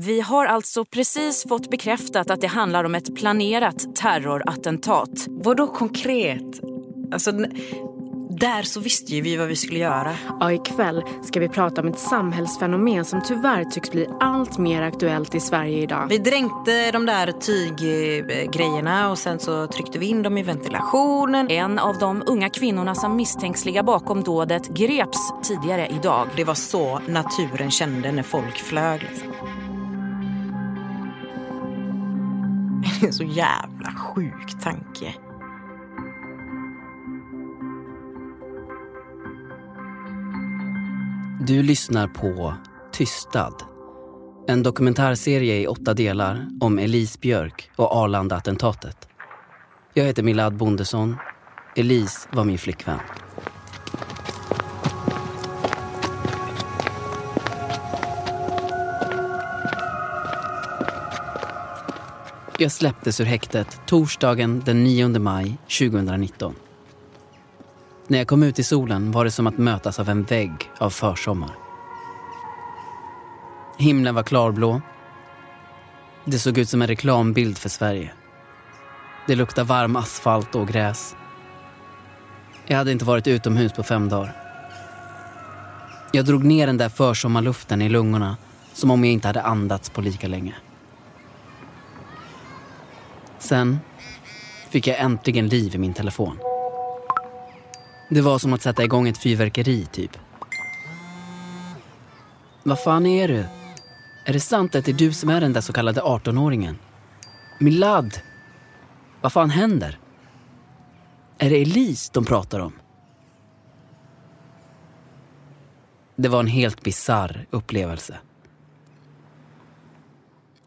Vi har alltså precis fått bekräftat att det handlar om ett planerat terrorattentat. Vadå konkret? Alltså, där så visste ju vi vad vi skulle göra. Ja, ikväll ska vi prata om ett samhällsfenomen som tyvärr tycks bli allt mer aktuellt i Sverige idag. Vi dränkte de där tyggrejerna och sen så tryckte vi in dem i ventilationen. En av de unga kvinnorna som misstänks ligga bakom dådet greps tidigare idag. Det var så naturen kände när folk flög. Liksom. Det är en så jävla sjuk tanke. Du lyssnar på Tystad. En dokumentärserie i åtta delar om Elise Björk och Arlanda-attentatet. Jag heter Milad Bondesson. Elise var min flickvän. Jag släpptes ur häktet torsdagen den 9 maj 2019. När jag kom ut i solen var det som att mötas av en vägg av försommar. Himlen var klarblå. Det såg ut som en reklambild för Sverige. Det luktade varm asfalt och gräs. Jag hade inte varit utomhus på fem dagar. Jag drog ner den där försommarluften i lungorna som om jag inte hade andats på lika länge. Sen fick jag äntligen liv i min telefon. Det var som att sätta igång ett fyrverkeri, typ. Vad fan är du? Är det sant att det är du som är den där så kallade 18-åringen? Milad! Vad fan händer? Är det Elise de pratar om? Det var en helt bizarr upplevelse.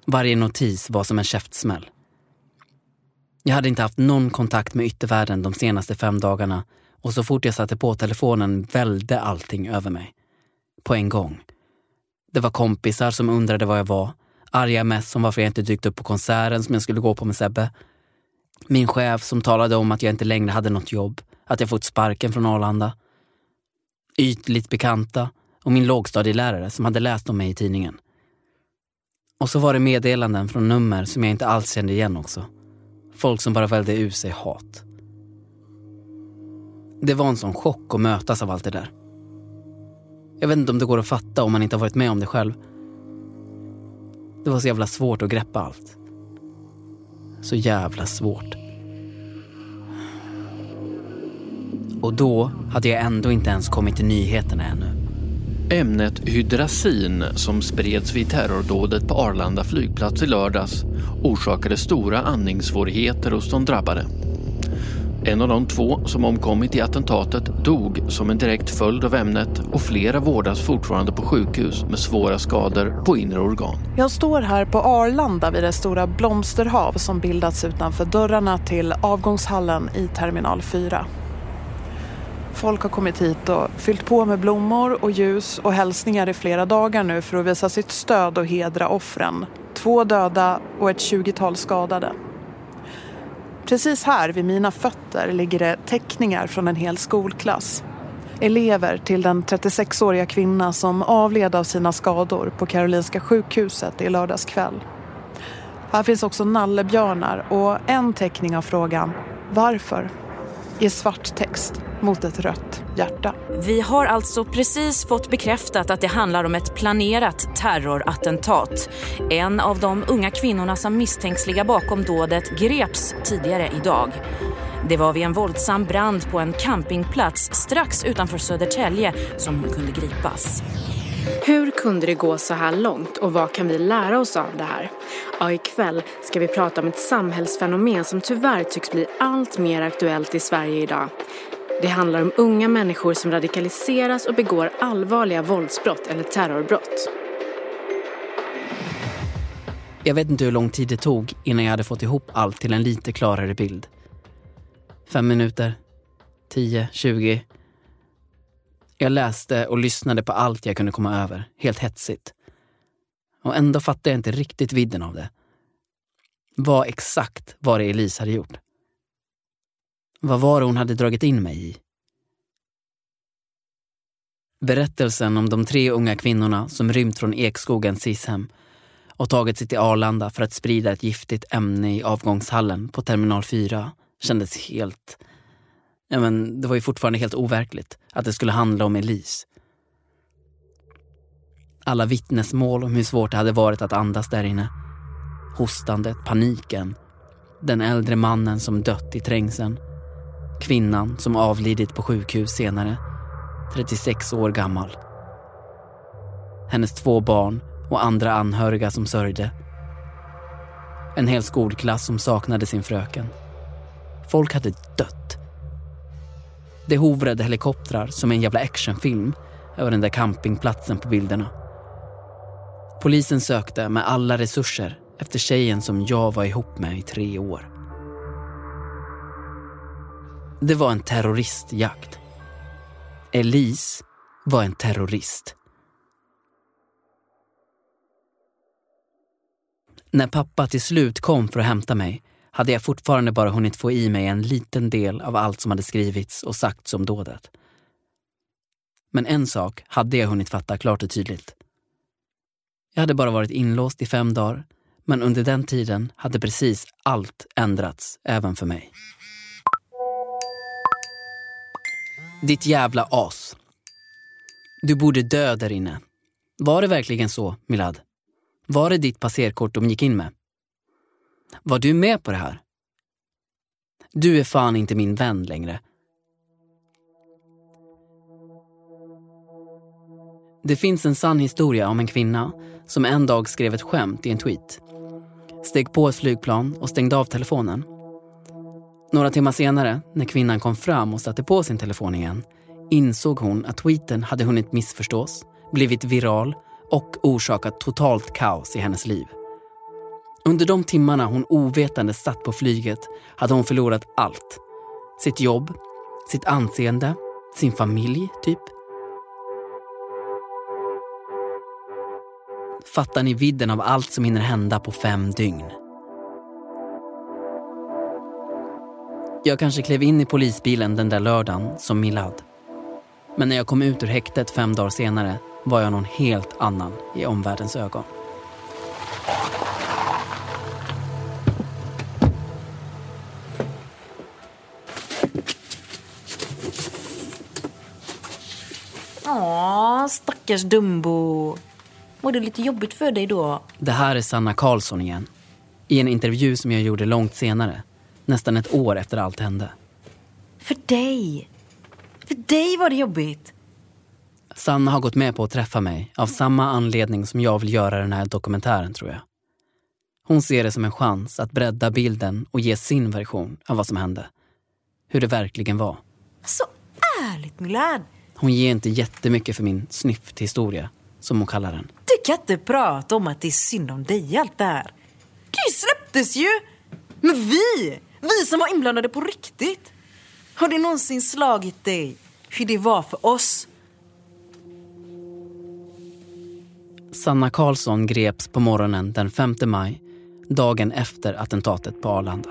Varje notis var som en käftsmäll. Jag hade inte haft någon kontakt med yttervärlden de senaste fem dagarna och så fort jag satte på telefonen välde allting över mig. På en gång. Det var kompisar som undrade var jag var. Arga mess om varför jag inte dykt upp på konserten som jag skulle gå på med Sebbe. Min chef som talade om att jag inte längre hade något jobb, att jag fått sparken från Arlanda. Ytligt bekanta och min lågstadielärare som hade läst om mig i tidningen. Och så var det meddelanden från nummer som jag inte alls kände igen också. Folk som bara välde ur sig hat. Det var en sån chock att mötas av allt det där. Jag vet inte om det går att fatta om man inte har varit med om det själv. Det var så jävla svårt att greppa allt. Så jävla svårt. Och då hade jag ändå inte ens kommit till nyheterna ännu. Ämnet hydrazin som spreds vid terrordådet på Arlanda flygplats i lördags orsakade stora andningssvårigheter hos de drabbade. En av de två som omkommit i attentatet dog som en direkt följd av ämnet och flera vårdas fortfarande på sjukhus med svåra skador på inre organ. Jag står här på Arlanda vid det stora blomsterhav som bildats utanför dörrarna till avgångshallen i terminal 4. Folk har kommit hit och fyllt på med blommor och ljus och hälsningar i flera dagar nu för att visa sitt stöd och hedra offren. Två döda och ett tjugotal skadade. Precis här vid mina fötter ligger det teckningar från en hel skolklass. Elever till den 36-åriga kvinna som avled av sina skador på Karolinska sjukhuset i lördags kväll. Här finns också nallebjörnar och en teckning av frågan Varför? I svart text mot ett rött hjärta. Vi har alltså precis fått bekräftat att det handlar om ett planerat terrorattentat. En av de unga kvinnorna som misstänks ligga bakom dådet greps tidigare idag. Det var vid en våldsam brand på en campingplats strax utanför Södertälje som hon kunde gripas. Hur kunde det gå så här långt och vad kan vi lära oss av det här? Ja, ikväll ska vi prata om ett samhällsfenomen som tyvärr tycks bli allt mer aktuellt i Sverige idag. Det handlar om unga människor som radikaliseras och begår allvarliga våldsbrott eller terrorbrott. Jag vet inte hur lång tid det tog innan jag hade fått ihop allt till en lite klarare bild. Fem minuter, tio, tjugo. Jag läste och lyssnade på allt jag kunde komma över, helt hetsigt. Och ändå fattade jag inte riktigt vidden av det. Vad exakt var det Elise hade gjort? Vad var det hon hade dragit in mig i? Berättelsen om de tre unga kvinnorna som rymt från Ekskogens Sishem och tagit sig till Arlanda för att sprida ett giftigt ämne i avgångshallen på terminal 4 kändes helt... Ja, men det var ju fortfarande helt overkligt att det skulle handla om Elise. Alla vittnesmål om hur svårt det hade varit att andas där inne. Hostandet, paniken. Den äldre mannen som dött i trängseln. Kvinnan som avlidit på sjukhus senare. 36 år gammal. Hennes två barn och andra anhöriga som sörjde. En hel skolklass som saknade sin fröken. Folk hade dött. Det hovrade helikoptrar som en jävla actionfilm över den där campingplatsen på bilderna. Polisen sökte med alla resurser efter tjejen som jag var ihop med i tre år. Det var en terroristjakt. Elise var en terrorist. När pappa till slut kom för att hämta mig hade jag fortfarande bara hunnit få i mig en liten del av allt som hade skrivits och sagts om dådet. Men en sak hade jag hunnit fatta klart och tydligt. Jag hade bara varit inlåst i fem dagar, men under den tiden hade precis allt ändrats även för mig. Ditt jävla as. Du borde dö där inne. Var det verkligen så, Milad? Var det ditt passerkort de gick in med? Var du med på det här? Du är fan inte min vän längre. Det finns en sann historia om en kvinna som en dag skrev ett skämt i en tweet. Steg på ett flygplan och stängde av telefonen. Några timmar senare, när kvinnan kom fram och satte på sin telefon igen, insåg hon att tweeten hade hunnit missförstås, blivit viral och orsakat totalt kaos i hennes liv. Under de timmarna hon ovetande satt på flyget hade hon förlorat allt. Sitt jobb, sitt anseende, sin familj, typ. Fattar ni vidden av allt som hinner hända på fem dygn? Jag kanske klev in i polisbilen den där lördagen som Milad. Men när jag kom ut ur häktet fem dagar senare var jag någon helt annan i omvärldens ögon. Åh, stackars Dumbo. Var det lite jobbigt för dig då? Det här är Sanna Karlsson igen. I en intervju som jag gjorde långt senare. Nästan ett år efter allt hände. För dig. För dig var det jobbigt. Sanna har gått med på att träffa mig av samma anledning som jag vill göra den här dokumentären, tror jag. Hon ser det som en chans att bredda bilden och ge sin version av vad som hände. Hur det verkligen var. Så ärligt, Milad. Hon ger inte jättemycket för min snyfthistoria, som hon kallar den. Du kan inte prata om att det är synd om dig allt det här. Det släpptes ju! Men vi, vi som var inblandade på riktigt. Har det någonsin slagit dig hur det var för oss? Sanna Karlsson greps på morgonen den 5 maj, dagen efter attentatet på Arlanda.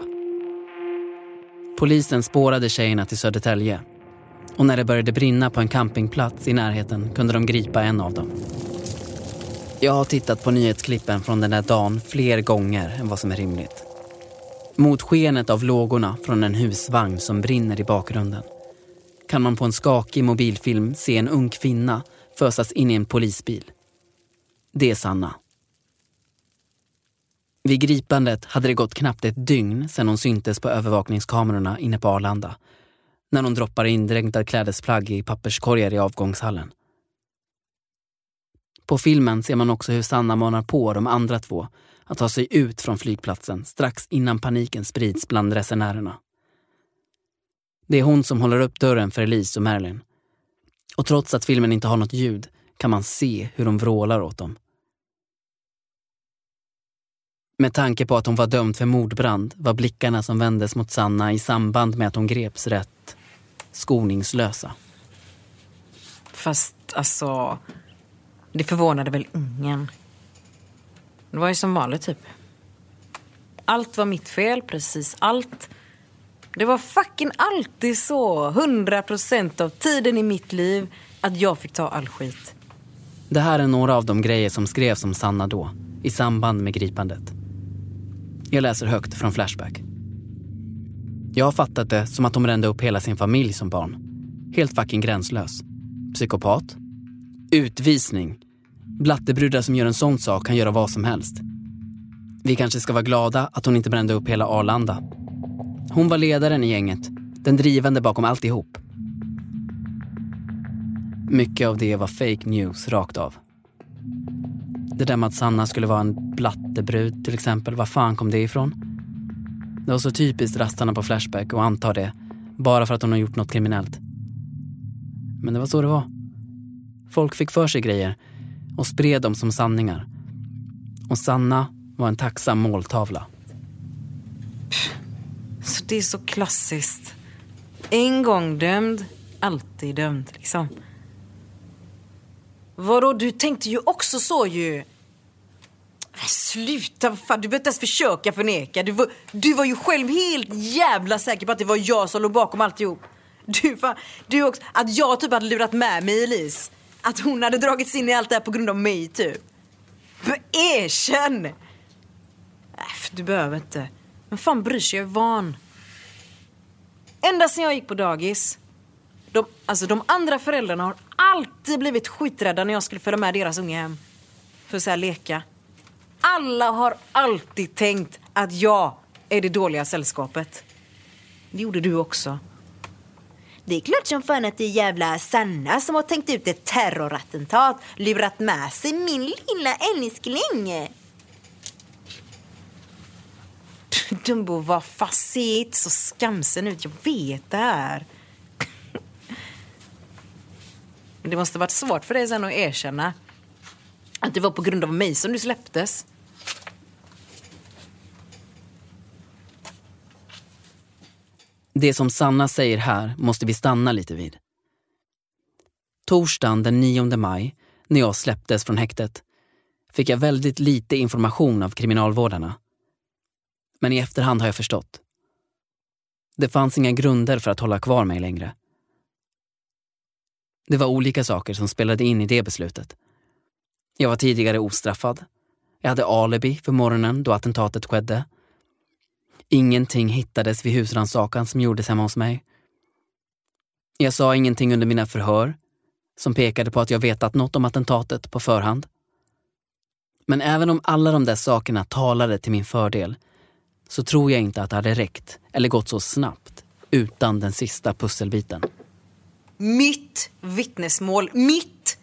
Polisen spårade tjejerna till Södertälje och när det började brinna på en campingplats i närheten kunde de gripa en av dem. Jag har tittat på nyhetsklippen från den där dagen fler gånger än vad som är rimligt. Mot skenet av lågorna från en husvagn som brinner i bakgrunden kan man på en skakig mobilfilm se en ung kvinna fösas in i en polisbil. Det är Sanna. Vid gripandet hade det gått knappt ett dygn sedan hon syntes på övervakningskamerorna inne på Arlanda när hon droppar indränkta klädesplagg i papperskorgar i avgångshallen. På filmen ser man också hur Sanna manar på de andra två att ta sig ut från flygplatsen strax innan paniken sprids bland resenärerna. Det är hon som håller upp dörren för Elise och Marilyn. Och trots att filmen inte har något ljud kan man se hur de vrålar åt dem. Med tanke på att hon var dömd för mordbrand var blickarna som vändes mot Sanna i samband med att hon greps rätt skoningslösa. Fast alltså, det förvånade väl ingen. Det var ju som vanligt typ. Allt var mitt fel, precis allt. Det var fucking alltid så, hundra procent av tiden i mitt liv, att jag fick ta all skit. Det här är några av de grejer som skrevs om Sanna då. i samband med gripandet. Jag läser högt från Flashback. Jag har fattat det som att hon brände upp hela sin familj som barn. Helt fucking gränslös. Psykopat. Utvisning. Blattebrudar som gör en sån sak kan göra vad som helst. Vi kanske ska vara glada att hon inte brände upp hela Arlanda. Hon var ledaren i gänget, den drivande bakom alltihop. Mycket av det var fake news rakt av. Det där med att Sanna skulle vara en blattebrud till exempel, var fan kom det ifrån? Det var så typiskt rastarna på Flashback och anta det, bara för att hon har gjort något kriminellt. Men det var så det var. Folk fick för sig grejer och spred dem som sanningar. Och Sanna var en tacksam måltavla. Så det är så klassiskt. En gång dömd, alltid dömd liksom. Vadå, du tänkte ju också så ju. Sluta, fan, du behöver inte ens försöka förneka. Du var, du var ju själv helt jävla säker på att det var jag som låg bakom alltihop. Du, fan, du också, att jag typ hade lurat med mig Elise. Att hon hade dragits in i allt det här på grund av mig typ. Men erkänn! Äh, du behöver inte. Men fan bryr sig, jag är van. Ända sen jag gick på dagis. De, alltså de andra föräldrarna har alltid blivit skiträdda när jag skulle följa med deras unge hem. För att så här leka. Alla har alltid tänkt att jag är det dåliga sällskapet. Det gjorde du också. Det är klart som fan att det är jävla Sanna som har tänkt ut ett terrorattentat, lurat med sig min lilla älskling. Dumbo, se inte så skamsen ut. Jag vet det här. Men det måste varit svårt för dig sen att erkänna att det var på grund av mig som du släpptes. Det som Sanna säger här måste vi stanna lite vid. Torsdagen den 9 maj, när jag släpptes från häktet, fick jag väldigt lite information av kriminalvårdarna. Men i efterhand har jag förstått. Det fanns inga grunder för att hålla kvar mig längre. Det var olika saker som spelade in i det beslutet. Jag var tidigare ostraffad. Jag hade alibi för morgonen då attentatet skedde. Ingenting hittades vid husrannsakan som gjordes hemma hos mig. Jag sa ingenting under mina förhör som pekade på att jag vetat något om attentatet på förhand. Men även om alla de där sakerna talade till min fördel så tror jag inte att det hade räckt eller gått så snabbt utan den sista pusselbiten. Mitt vittnesmål, mitt!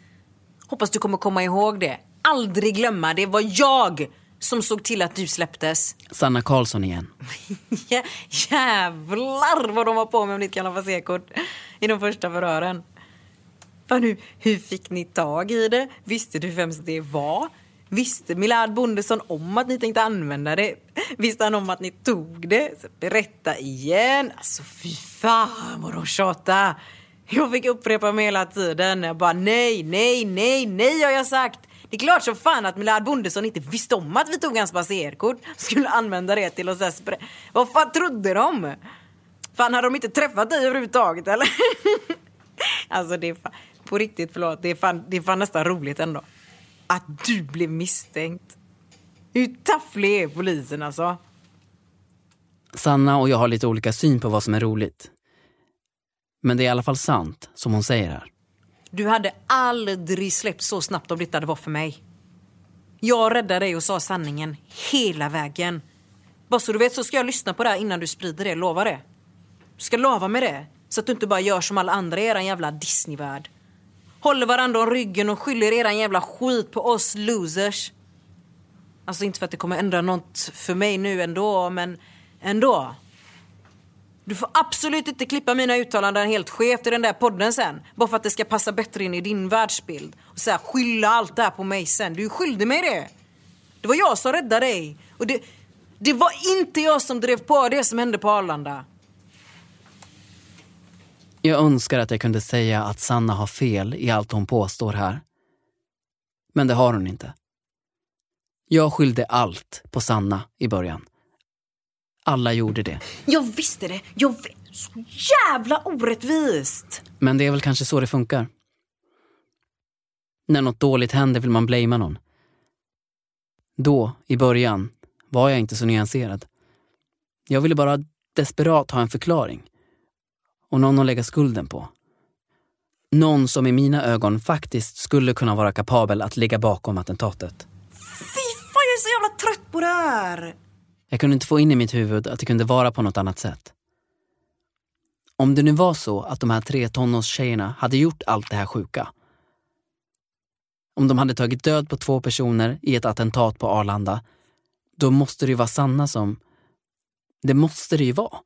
Hoppas du kommer komma ihåg det. Aldrig glömma, det var jag som såg till att du släpptes. Sanna Karlsson igen. Jä jävlar vad de var på med om ditt gamla passerkort i de första förhören. Fan, hur, hur fick ni tag i det? Visste du vem det var? Visste Milad Bondesson om att ni tänkte använda det? Visste han om att ni tog det? Så berätta igen. Alltså fy fan vad de tjatade. Jag fick upprepa mig hela tiden. Jag bara nej, nej, nej, nej har jag sagt. Det är klart som fan att Milad Bondesson inte visste om att vi tog hans passerkort. Skulle använda det till att säga Vad fan trodde de? Fan hade de inte träffat dig överhuvudtaget eller? alltså det är fan, på riktigt förlåt, det är, fan, det är fan nästan roligt ändå. Att du blev misstänkt. Hur tafflig är polisen alltså? Sanna och jag har lite olika syn på vad som är roligt. Men det är i alla fall sant, som hon säger här. Du hade aldrig släppt så snabbt om detta det var för mig. Jag räddade dig och sa sanningen hela vägen. Bara så du vet så ska jag lyssna på det här innan du sprider det, lova det. Du ska lova mig det, så att du inte bara gör som alla andra i eran jävla Disneyvärld. Håller varandra om ryggen och skyller eran jävla skit på oss losers. Alltså inte för att det kommer ändra något för mig nu ändå, men ändå. Du får absolut inte klippa mina uttalanden helt skevt i den där podden sen. Bara för att det ska passa bättre in i din världsbild. Och så här, skylla allt det här på mig sen. Du är skyldig mig det. Det var jag som räddade dig. Och det, det var inte jag som drev på det som hände på Arlanda. Jag önskar att jag kunde säga att Sanna har fel i allt hon påstår här. Men det har hon inte. Jag skyllde allt på Sanna i början. Alla gjorde det. Jag visste det! Jag Så jävla orättvist! Men det är väl kanske så det funkar. När något dåligt händer vill man blamea någon. Då, i början, var jag inte så nyanserad. Jag ville bara desperat ha en förklaring. Och någon att lägga skulden på. Någon som i mina ögon faktiskt skulle kunna vara kapabel att ligga bakom attentatet. Fy fan, jag är så jävla trött på det här! Jag kunde inte få in i mitt huvud att det kunde vara på något annat sätt. Om det nu var så att de här tre tonårstjejerna hade gjort allt det här sjuka. Om de hade tagit död på två personer i ett attentat på Arlanda, då måste det ju vara Sanna som... Det måste det ju vara.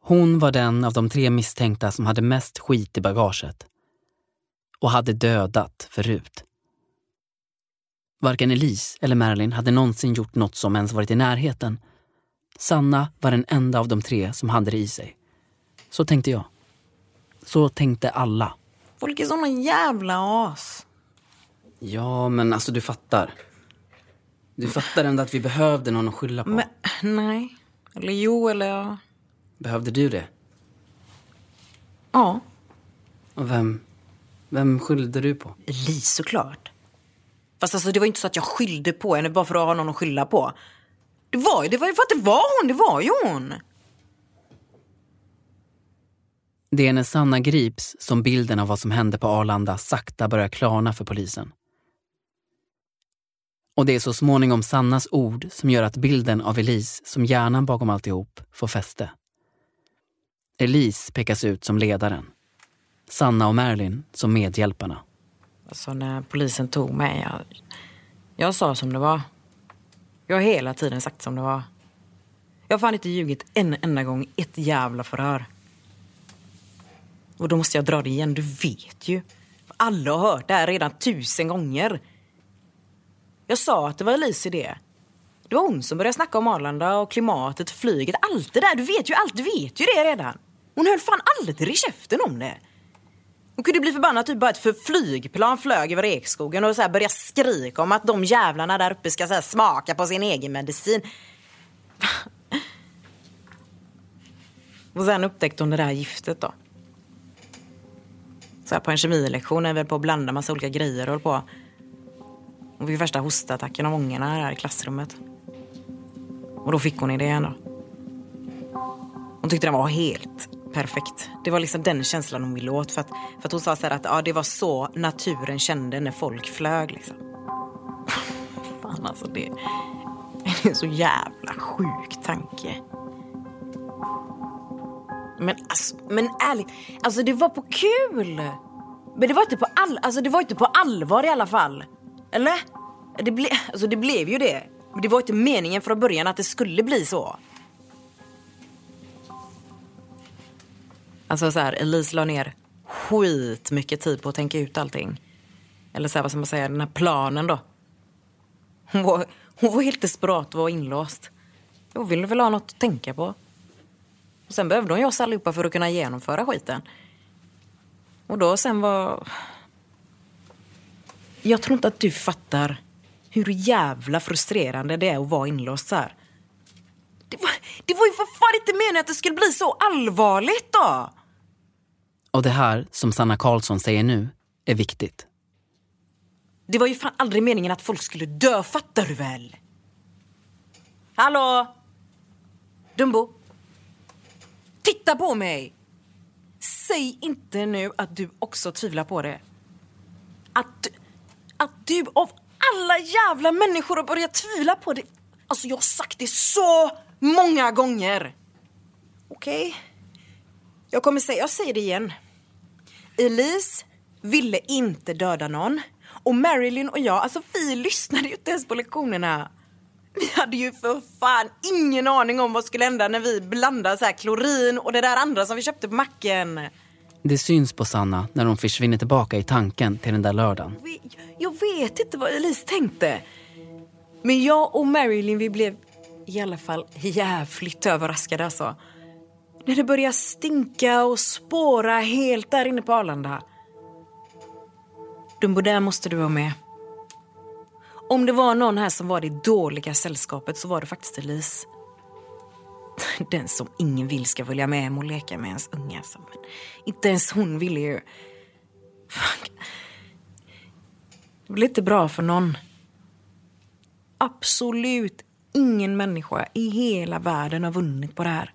Hon var den av de tre misstänkta som hade mest skit i bagaget. Och hade dödat förut. Varken Elise eller Marilyn hade någonsin gjort något som ens varit i närheten. Sanna var den enda av de tre som hade det i sig. Så tänkte jag. Så tänkte alla. Folk är såna jävla as. Ja, men alltså du fattar. Du fattar ändå att vi behövde någon att skylla på. Men nej. Eller jo, eller ja. Behövde du det? Ja. Och vem, vem skyllde du på? Elise såklart. Fast alltså, det var inte så att jag skyllde på henne bara för att ha någon att skylla på. Det var ju det var ju för att det var hon, det var ju hon. Det är när Sanna grips som bilden av vad som hände på Arlanda sakta börjar klarna för polisen. Och det är så småningom Sannas ord som gör att bilden av Elise som hjärnan bakom alltihop får fäste. Elise pekas ut som ledaren. Sanna och Marilyn som medhjälparna. Alltså när polisen tog mig, jag, jag sa som det var. Jag har hela tiden sagt som det var. Jag har fan inte ljugit en enda gång i ett jävla förhör. Och då måste jag dra det igen, du vet ju. Alla har hört det här redan tusen gånger. Jag sa att det var Elise idé. Det var hon som började snacka om Arlanda och klimatet, flyget, allt det där. Du vet ju allt, du vet ju det redan. Hon höll fan aldrig i käften om det. Hon kunde bli förbannad typ bara ett för flygplan flög över ekskogen och så här börja skrika om att de jävlarna där uppe ska så här smaka på sin egen medicin. Och sen upptäckte hon det där giftet då. Så här på en kemilektion när vi på att blanda massa olika grejer och på. Hon fick värsta hostattacken av ångorna här i klassrummet. Och då fick hon idén då. Hon tyckte den var helt perfekt. Det var liksom den känslan hon ville åt. För att, för att hon sa så att ja, det var så naturen kände när folk flög. Liksom. Fan alltså, det, det är en så jävla sjuk tanke. Men, alltså, men ärligt, alltså det var på kul. Men det var inte på, all, alltså, det var inte på allvar i alla fall. Eller? Det, ble, alltså, det blev ju det. Men det var inte meningen från början att det skulle bli så. Alltså så här, Elise la ner skit mycket tid på att tänka ut allting. Eller så här, vad ska man säga, den här planen då. Hon var, hon var helt desperat och var inlåst. Hon ville väl ha något att tänka på. Och sen behövde hon ju oss allihopa för att kunna genomföra skiten. Och då sen var... Jag tror inte att du fattar hur jävla frustrerande det är att vara inlåst så här. Det var, det var ju för fan inte meningen att det skulle bli så allvarligt då! Och det här, som Sanna Karlsson säger nu, är viktigt. Det var ju fan aldrig meningen att folk skulle dö, fattar du väl? Hallå? Dumbo? Titta på mig! Säg inte nu att du också tvivlar på det. Att, att du av alla jävla människor har börjat tvivla på det. Alltså jag har sagt det så många gånger. Okej? Okay. Jag kommer säga, jag säger det igen. Elise ville inte döda någon. Och Marilyn och jag, alltså vi lyssnade ju inte ens på lektionerna. Vi hade ju för fan ingen aning om vad skulle hända när vi blandade så klorin och det där andra som vi köpte på macken. Det syns på Sanna när hon försvinner tillbaka i tanken till den där lördagen. Jag vet inte vad Elise tänkte. Men jag och Marilyn vi blev i alla fall jävligt överraskade alltså. När det börjar stinka och spåra helt där inne på Arlanda. Dumbo, där måste du vara med. Om det var någon här som var det dåliga sällskapet så var det faktiskt Elise. Den som ingen vill ska följa med hem och leka med ens unga. Alltså. Men inte ens hon ville ju... Det blir inte bra för någon. absolut ingen människa i hela världen har vunnit på det här.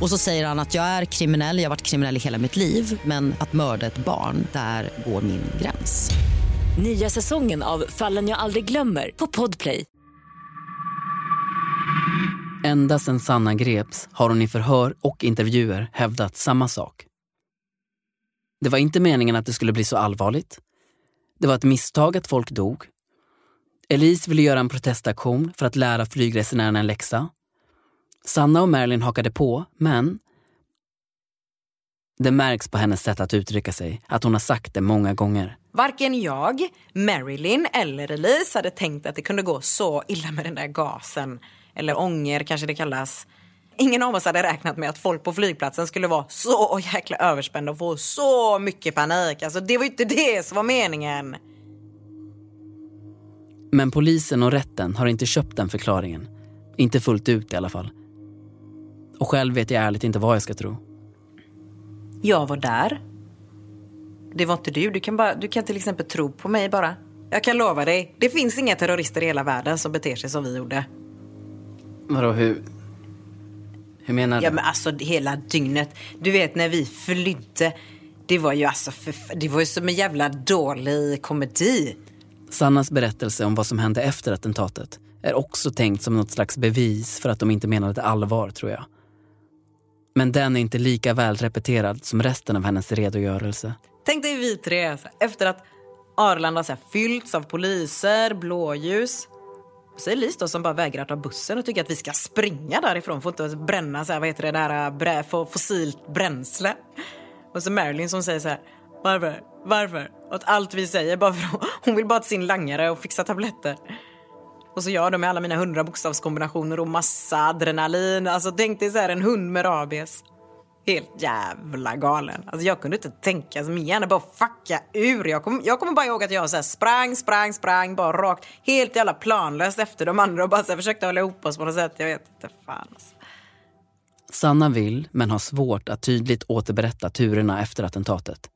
Och så säger han att jag är kriminell, jag har varit kriminell i hela mitt liv men att mörda ett barn, där går min gräns. Nya säsongen av Fallen jag aldrig glömmer på Podplay. Ända sedan Sanna greps har hon i förhör och intervjuer hävdat samma sak. Det var inte meningen att det skulle bli så allvarligt. Det var ett misstag att folk dog. Elise ville göra en protestaktion för att lära flygresenärerna en läxa. Sanna och Marilyn hakade på, men det märks på hennes sätt att uttrycka sig att hon har sagt det många gånger. Varken jag, Marilyn eller Elise hade tänkt att det kunde gå så illa med den där gasen. Eller ånger kanske det kallas. Ingen av oss hade räknat med att folk på flygplatsen skulle vara så jäkla överspända och få så mycket panik. Alltså det var ju inte det som var meningen. Men polisen och rätten har inte köpt den förklaringen. Inte fullt ut i alla fall. Och själv vet jag ärligt inte vad jag ska tro. Jag var där. Det var inte du. Du kan, bara, du kan till exempel tro på mig bara. Jag kan lova dig, det finns inga terrorister i hela världen som beter sig som vi gjorde. Vadå, hur... Hur menar du? Ja men alltså hela dygnet. Du vet när vi flydde. Det var ju alltså för, det var ju som en jävla dålig komedi. Sannas berättelse om vad som hände efter attentatet är också tänkt som något slags bevis för att de inte menade allvar, tror jag. Men den är inte lika väl repeterad som resten av hennes redogörelse. Tänk dig vi tre, efter att Arlanda så här, fyllts av poliser, blåljus. Så är Lis då som bara vägrar ta bussen och tycker att vi ska springa därifrån för att inte bränna så här, vad heter det där, äh, brä, fossilt bränsle. Och så Marilyn som säger så här, varför, varför? Och att allt vi säger bara för hon vill bara till sin langare och fixa tabletter. Och så jag de med alla mina hundra bokstavskombinationer och massa adrenalin. Alltså tänk dig så här en hund med rabies. Helt jävla galen. Alltså jag kunde inte tänka, alltså min hjärna bara fucka ur. Jag kommer jag kom bara ihåg att jag så här sprang, sprang, sprang bara rakt. Helt jävla planlöst efter de andra och bara så försökte hålla ihop oss på något sätt. Jag vet inte fan alltså. Sanna vill, men har svårt att tydligt återberätta turerna efter attentatet.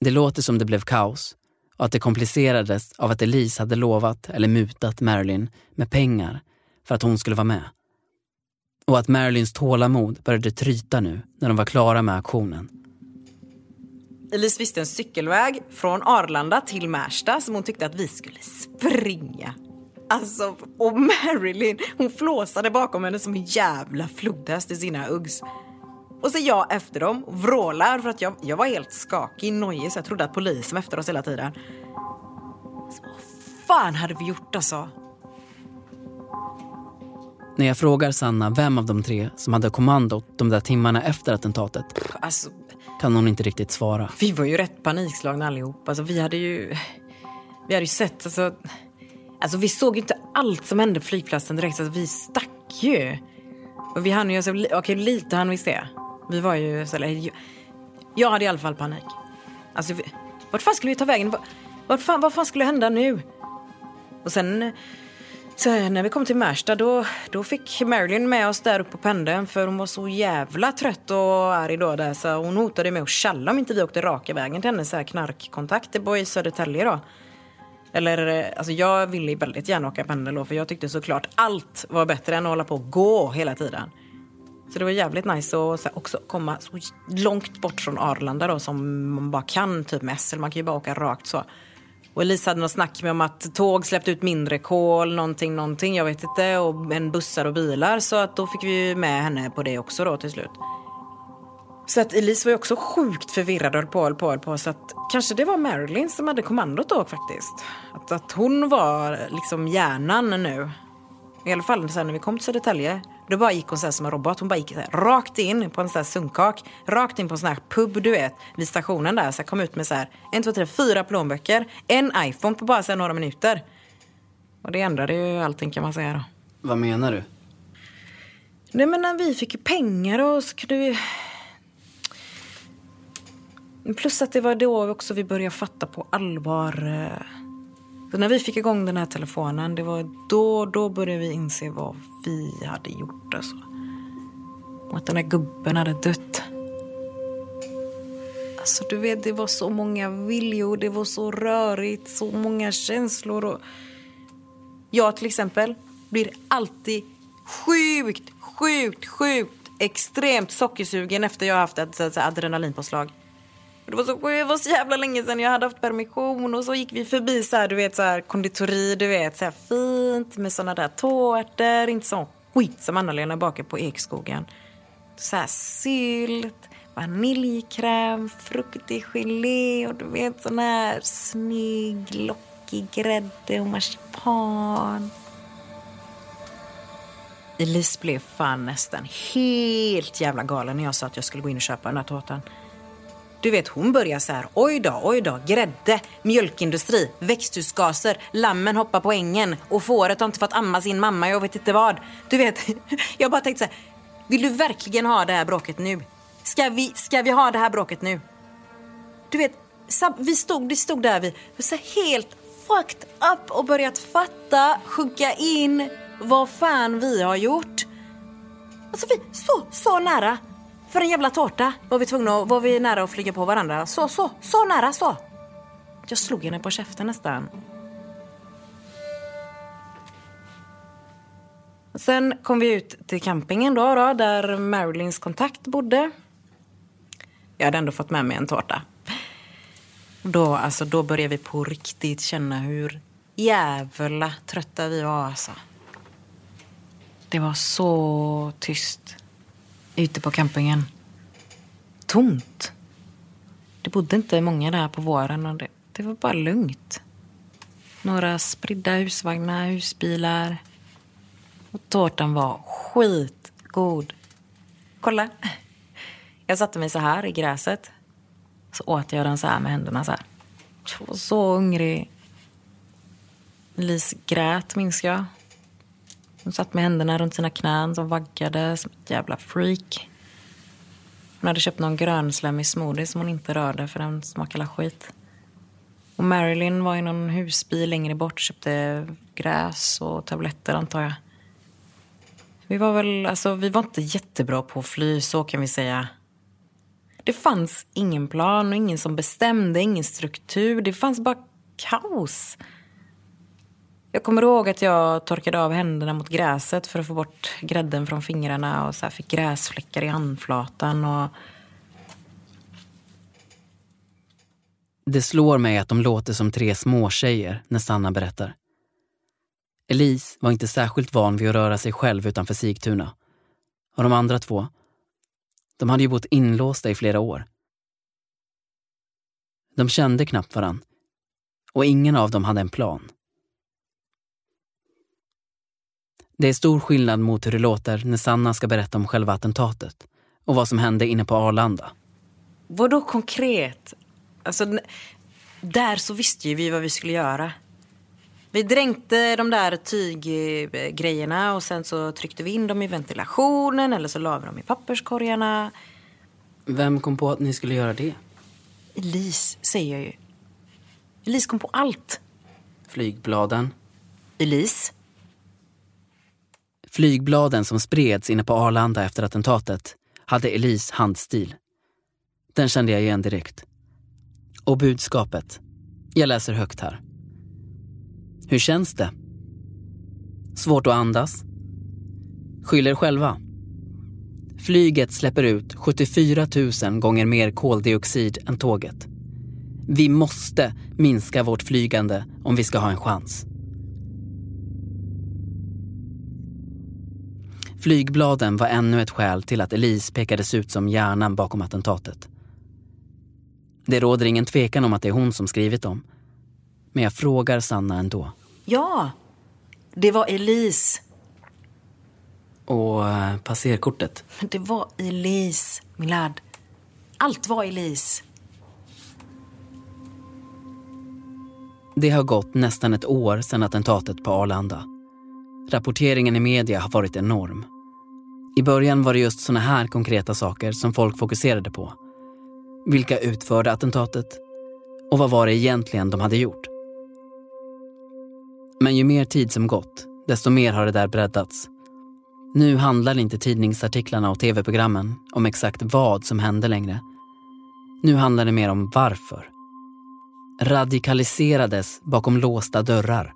Det låter som det blev kaos och att det komplicerades av att Elise hade lovat eller mutat Marilyn med pengar för att hon skulle vara med. Och att Marilyns tålamod började tryta nu när de var klara med aktionen. Elise visste en cykelväg från Arlanda till Märsta som hon tyckte att vi skulle springa. Alltså, och Marilyn, hon flåsade bakom henne som en jävla flodhäst i sina Uggs. Och så jag efter dem och vrålar för att jag, jag var helt skakig, nojig så jag trodde att polisen var efter oss hela tiden. Så, vad fan hade vi gjort alltså? När jag frågar Sanna vem av de tre som hade kommandot de där timmarna efter attentatet Alltså, kan hon inte riktigt svara. vi var ju rätt panikslagna allihop. Alltså, vi hade ju... Vi hade ju sett... Alltså, alltså, vi såg ju inte allt som hände på flygplatsen direkt. Alltså, vi stack ju. Och vi hann ju... Alltså, okej, lite hann vi se. Vi var ju... Eller, jag, hade i alla fall panik. Alltså, vart fan skulle vi ta vägen? Vart, fan, vad fan skulle hända nu? Och sen... Så när vi kom till Märsta då, då fick Marilyn med oss där uppe på pendeln för hon var så jävla trött och arg då där så hon hotade med att tjalla om inte vi åkte raka vägen till hennes knarkkontakter knarkkontakt i Södertälje då. Eller eh, alltså jag ville väldigt gärna åka pendel då för jag tyckte såklart allt var bättre än att hålla på och gå hela tiden. Så det var jävligt nice att också komma så långt bort från Arlanda då som man bara kan typ med SL. Man kan ju bara åka rakt så. Och Elisa hade något snack med om att tåg släppte ut mindre kol, någonting, någonting, jag vet inte, och en bussar och bilar. Så att då fick vi med henne på det också då till slut. Så att Elise var ju också sjukt förvirrad och höll på, höll på, höll på. Så att kanske det var Marilyn som hade kommandot då faktiskt. Att, att hon var liksom hjärnan nu. I alla fall sen när vi kom till Södertälje. Då bara gick hon så som en robot. Hon bara gick rakt in på en sån här sunkak. Rakt in på en sån här pub, du vet. Vid stationen där. Så kom ut med så här, en, två, tre, fyra plånböcker. En iPhone på bara så några minuter. Och det ändrade ju allting kan man säga då. Vad menar du? Nej men när vi fick ju pengar och så kunde vi... Plus att det var då också vi började fatta på allvar. Så när vi fick igång den här telefonen, det var då, då började vi inse vad vi hade gjort. Alltså. Och att den här gubben hade dött. Alltså du vet, det var så många viljor, det var så rörigt, så många känslor. Och... Jag till exempel blir alltid sjukt, sjukt, sjukt extremt sockersugen efter jag har haft ett adrenalinpåslag. Det var, så, det var så jävla länge sedan jag hade haft permission och så gick vi förbi så här, du vet, så här, konditori, du vet, så här fint med såna där tårtor, inte sån skit som Anna-Lena bakar på Ekskogen. Så här sylt, vaniljkräm, fruktig gelé och du vet sån här snygg lockig grädde och marsipan. Elise blev fan nästan helt jävla galen när jag sa att jag skulle gå in och köpa den här tårtan. Du vet, hon börjar så här. Oj då, oj då. Grädde, mjölkindustri, växthusgaser, lammen hoppar på ängen och fåret har inte fått amma sin mamma, jag vet inte vad. Du vet, jag bara tänkte så här. Vill du verkligen ha det här bråket nu? Ska vi, ska vi ha det här bråket nu? Du vet, vi stod, vi stod där, vi var så helt fucked up och börjat fatta, sjunka in vad fan vi har gjort. Alltså vi så, så nära. För en jävla tårta var vi tvungna var vi nära att flyga på varandra. Så, så, så nära så. Jag slog henne på käften nästan. Sen kom vi ut till campingen då, då där Marilyns kontakt bodde. Jag hade ändå fått med mig en tårta. Då, alltså, då började vi på riktigt känna hur jävla trötta vi var. Alltså. Det var så tyst ute på campingen. Tomt. Det bodde inte många där på våren och det, det var bara lugnt. Några spridda husvagnar, husbilar. Och tårtan var skitgod. Kolla. Jag satte mig så här i gräset. Så åt jag den så här med händerna så här. Jag var så hungrig. Lis grät, minns jag. Hon satt med händerna runt sina knän som vaggade som ett jävla freak. Hon hade köpt någon grönslemmig smoothie som hon inte rörde för den smakade skit. Och Marilyn var i någon husbil längre bort köpte gräs och tabletter antar jag. Vi var väl, alltså vi var inte jättebra på att fly, så kan vi säga. Det fanns ingen plan och ingen som bestämde, ingen struktur. Det fanns bara kaos. Jag kommer ihåg att jag torkade av händerna mot gräset för att få bort grädden från fingrarna och så här fick gräsfläckar i handflatan. Och... Det slår mig att de låter som tre småtjejer när Sanna berättar. Elise var inte särskilt van vid att röra sig själv utanför Sigtuna. Och de andra två, de hade ju bott inlåsta i flera år. De kände knappt varann. Och ingen av dem hade en plan. Det är stor skillnad mot hur det låter när Sanna ska berätta om själva attentatet och vad som hände inne på Arlanda. Vadå konkret? Alltså, där så visste ju vi vad vi skulle göra. Vi dränkte de där tyggrejerna och sen så tryckte vi in dem i ventilationen eller så la vi dem i papperskorgarna. Vem kom på att ni skulle göra det? Elise, säger jag ju. Elise kom på allt. Flygbladen? Elise? Flygbladen som spreds inne på Arlanda efter attentatet hade Elise handstil. Den kände jag igen direkt. Och budskapet. Jag läser högt här. Hur känns det? Svårt att andas? Skyll er själva. Flyget släpper ut 74 000 gånger mer koldioxid än tåget. Vi måste minska vårt flygande om vi ska ha en chans. Flygbladen var ännu ett skäl till att Elise pekades ut som hjärnan bakom attentatet. Det råder ingen tvekan om att det är hon som skrivit dem. Men jag frågar Sanna ändå. Ja, det var Elise. Och eh, passerkortet? Det var Elise, min ladd. Allt var Elise. Det har gått nästan ett år sedan attentatet på Arlanda. Rapporteringen i media har varit enorm. I början var det just såna här konkreta saker som folk fokuserade på. Vilka utförde attentatet? Och vad var det egentligen de hade gjort? Men ju mer tid som gått, desto mer har det där breddats. Nu handlar inte tidningsartiklarna och tv-programmen om exakt vad som hände längre. Nu handlar det mer om varför. Radikaliserades bakom låsta dörrar.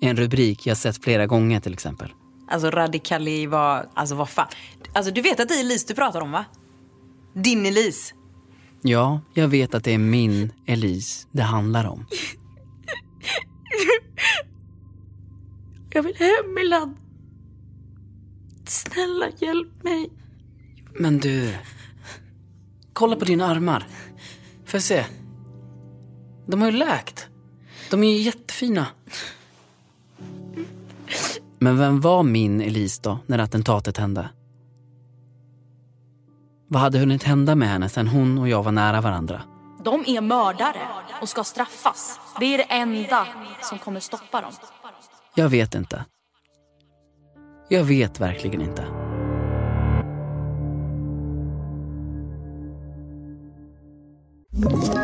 En rubrik jag sett flera gånger till exempel. Alltså radikali var, alltså vad fan. Alltså du vet att det är Elise du pratar om va? Din Elise. Ja, jag vet att det är min Elise det handlar om. Jag vill hem Milan. Snälla hjälp mig. Men du, kolla på dina armar. Får jag se? De har ju läkt. De är ju jättefina. Men vem var min Elise då, när attentatet hände? Vad hade hunnit hända med henne sen hon och jag var nära varandra? De är mördare och ska straffas. Det är det enda som kommer stoppa dem. Jag vet inte. Jag vet verkligen inte. Ett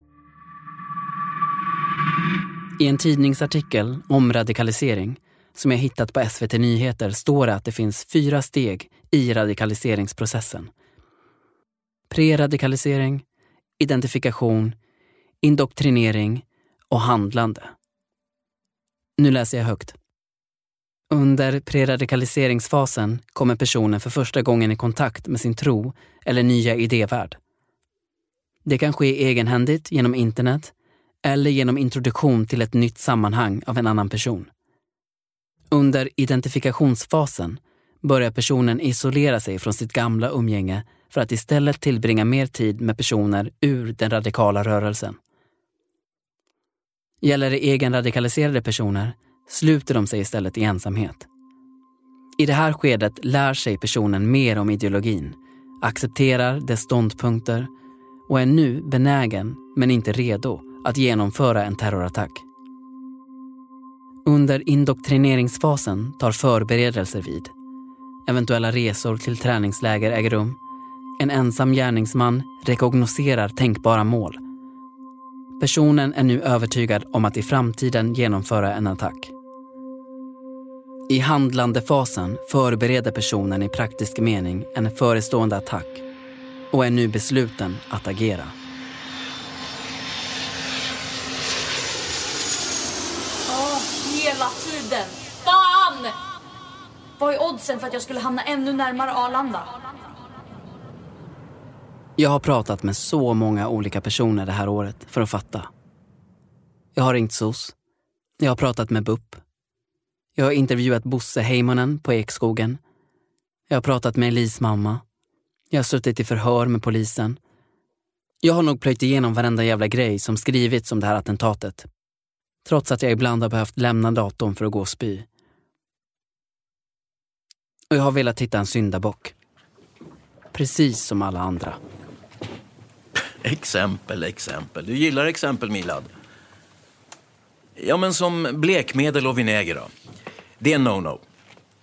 I en tidningsartikel om radikalisering som jag hittat på SVT Nyheter står det att det finns fyra steg i radikaliseringsprocessen. Preradikalisering, identifikation, indoktrinering och handlande. Nu läser jag högt. Under preradikaliseringsfasen kommer personen för första gången i kontakt med sin tro eller nya idévärld. Det kan ske egenhändigt genom internet eller genom introduktion till ett nytt sammanhang av en annan person. Under identifikationsfasen börjar personen isolera sig från sitt gamla umgänge för att istället tillbringa mer tid med personer ur den radikala rörelsen. Gäller det egenradikaliserade personer sluter de sig istället i ensamhet. I det här skedet lär sig personen mer om ideologin, accepterar dess ståndpunkter och är nu benägen, men inte redo, att genomföra en terrorattack. Under indoktrineringsfasen tar förberedelser vid. Eventuella resor till träningsläger äger rum. En ensam gärningsman rekognoserar tänkbara mål. Personen är nu övertygad om att i framtiden genomföra en attack. I handlandefasen förbereder personen i praktisk mening en förestående attack och är nu besluten att agera. Åh, hela tiden. Fan! Vad är oddsen för att jag skulle hamna ännu närmare Arlanda? Jag har pratat med så många olika personer det här året för att fatta. Jag har ringt SOS. Jag har pratat med BUP. Jag har intervjuat Bosse Heimonen på Ekskogen. Jag har pratat med Elis mamma. Jag har suttit i förhör med polisen. Jag har nog plöjt igenom varenda jävla grej som skrivits om det här attentatet. Trots att jag ibland har behövt lämna datorn för att gå och spy. Och jag har velat hitta en syndabock. Precis som alla andra. Exempel, exempel. Du gillar exempel, Milad. Ja, men som blekmedel och vinäger då? Det är no-no.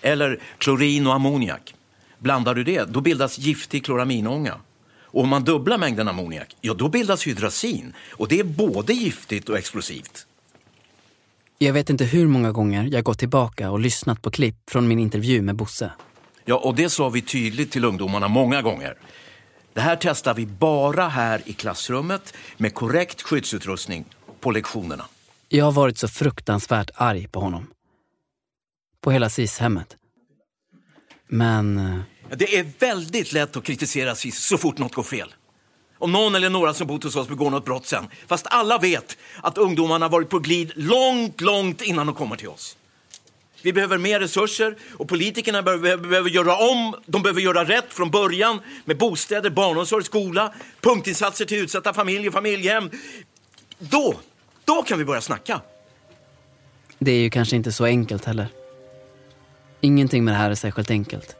Eller klorin och ammoniak. Blandar du det, då bildas giftig kloraminånga. Och om man dubblar mängden ammoniak, ja då bildas hydrazin. Och det är både giftigt och explosivt. Jag vet inte hur många gånger jag gått tillbaka och lyssnat på klipp från min intervju med Bosse. Ja, och det sa vi tydligt till ungdomarna många gånger. Det här testar vi bara här i klassrummet med korrekt skyddsutrustning på lektionerna. Jag har varit så fruktansvärt arg på honom. På hela SIS-hemmet. Men... eh, Det är väldigt lätt att kritisera SIS så fort något går fel. om någon eller några som bott hos oss begår något brott sen. Fast alla vet att ungdomarna varit på glid långt, långt innan de kommer till oss. Vi behöver mer resurser och politikerna behöver, behöver göra om, de behöver göra rätt från början med bostäder, barnomsorg, skola, punktinsatser till utsatta familjer, familjehem. Då, då kan vi börja snacka. Det är ju kanske inte så enkelt heller. Ingenting med det här är särskilt enkelt.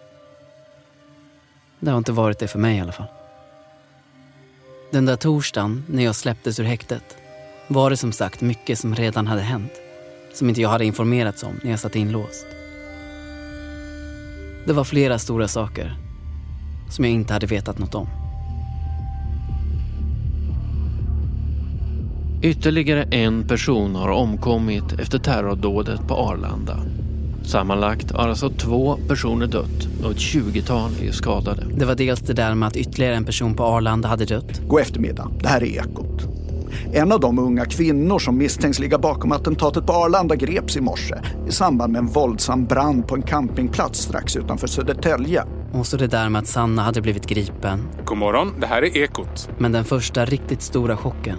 Det har inte varit det för mig i alla fall. Den där torsdagen när jag släpptes ur häktet var det som sagt mycket som redan hade hänt. Som inte jag hade informerats om när jag satt inlåst. Det var flera stora saker som jag inte hade vetat något om. Ytterligare en person har omkommit efter terrordådet på Arlanda. Sammanlagt har alltså två personer dött och ett tjugotal är skadade. Det var dels det där med att ytterligare en person på Arlanda hade dött. God eftermiddag, det här är Ekot. En av de unga kvinnor som misstänks ligga bakom attentatet på Arlanda greps i morse i samband med en våldsam brand på en campingplats strax utanför Södertälje. Och så det där med att Sanna hade blivit gripen. God morgon, det här är Ekot. Men den första riktigt stora chocken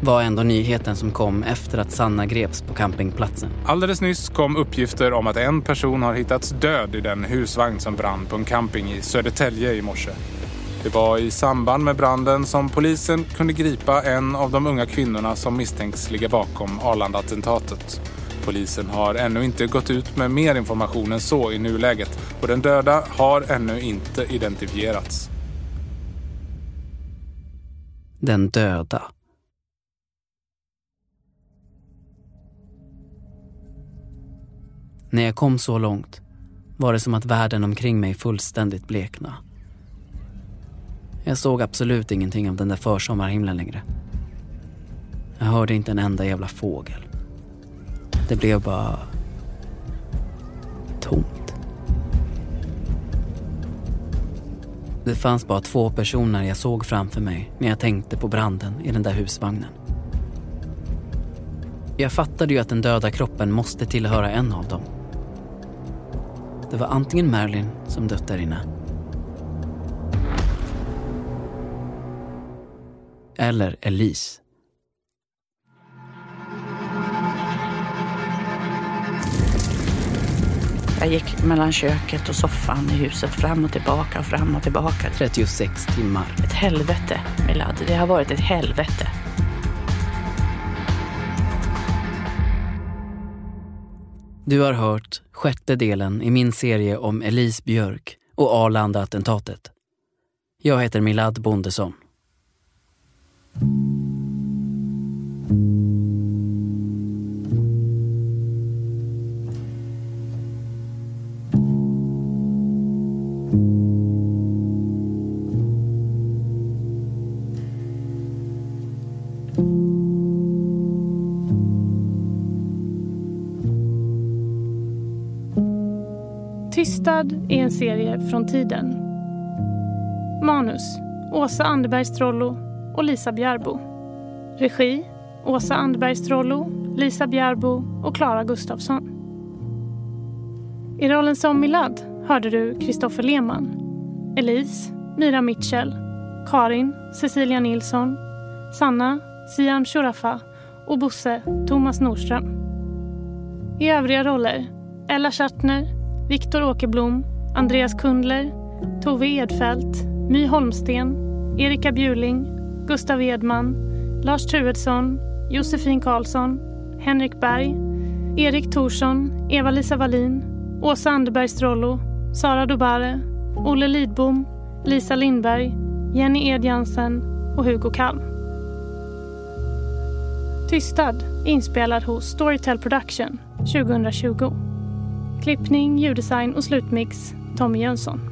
var ändå nyheten som kom efter att Sanna greps på campingplatsen. Alldeles nyss kom uppgifter om att en person har hittats död i den husvagn som brann på en camping i Södertälje i morse. Det var i samband med branden som polisen kunde gripa en av de unga kvinnorna som misstänks ligga bakom Arlanda-attentatet. Polisen har ännu inte gått ut med mer information än så i nuläget och den döda har ännu inte identifierats. Den döda. När jag kom så långt var det som att världen omkring mig fullständigt blekna. Jag såg absolut ingenting av den där försommarhimlen längre. Jag hörde inte en enda jävla fågel. Det blev bara tomt. Det fanns bara två personer jag såg framför mig när jag tänkte på branden i den där husvagnen. Jag fattade ju att den döda kroppen måste tillhöra en av dem. Det var antingen Marilyn som dött där inne. Eller Elise. Jag gick mellan köket och soffan i huset fram och tillbaka och fram och tillbaka. 36 timmar. Ett helvete, Milad. Det har varit ett helvete. Du har hört sjätte delen i min serie om Elise Björk och Arlanda-attentatet. Jag heter Milad Bondesson. Tystad är en serie från tiden. Manus Åsa Anderberg Strollo och Lisa Bjärbo. Regi Åsa Anderberg Strollo, Lisa Bjärbo och Klara Gustafsson. I rollen som Milad hörde du Kristoffer Lehmann, Elise, Mira Mitchell, Karin, Cecilia Nilsson, Sanna, Siam Shurafa och Bosse, Thomas Nordström. I övriga roller Ella Schattner, Viktor Åkerblom, Andreas Kundler, Tove Edfeldt, My Holmsten, Erika Bjurling, Gustav Edman, Lars Truedsson, Josefin Karlsson, Henrik Berg, Erik Thorsson, Eva-Lisa Wallin, Åsa Anderberg Strollo, Sara Dobare, Olle Lidbom, Lisa Lindberg, Jenny Edjansen och Hugo Kalm. Tystad inspelad hos Storytel Production 2020. Klippning, ljuddesign och slutmix Tommy Jönsson.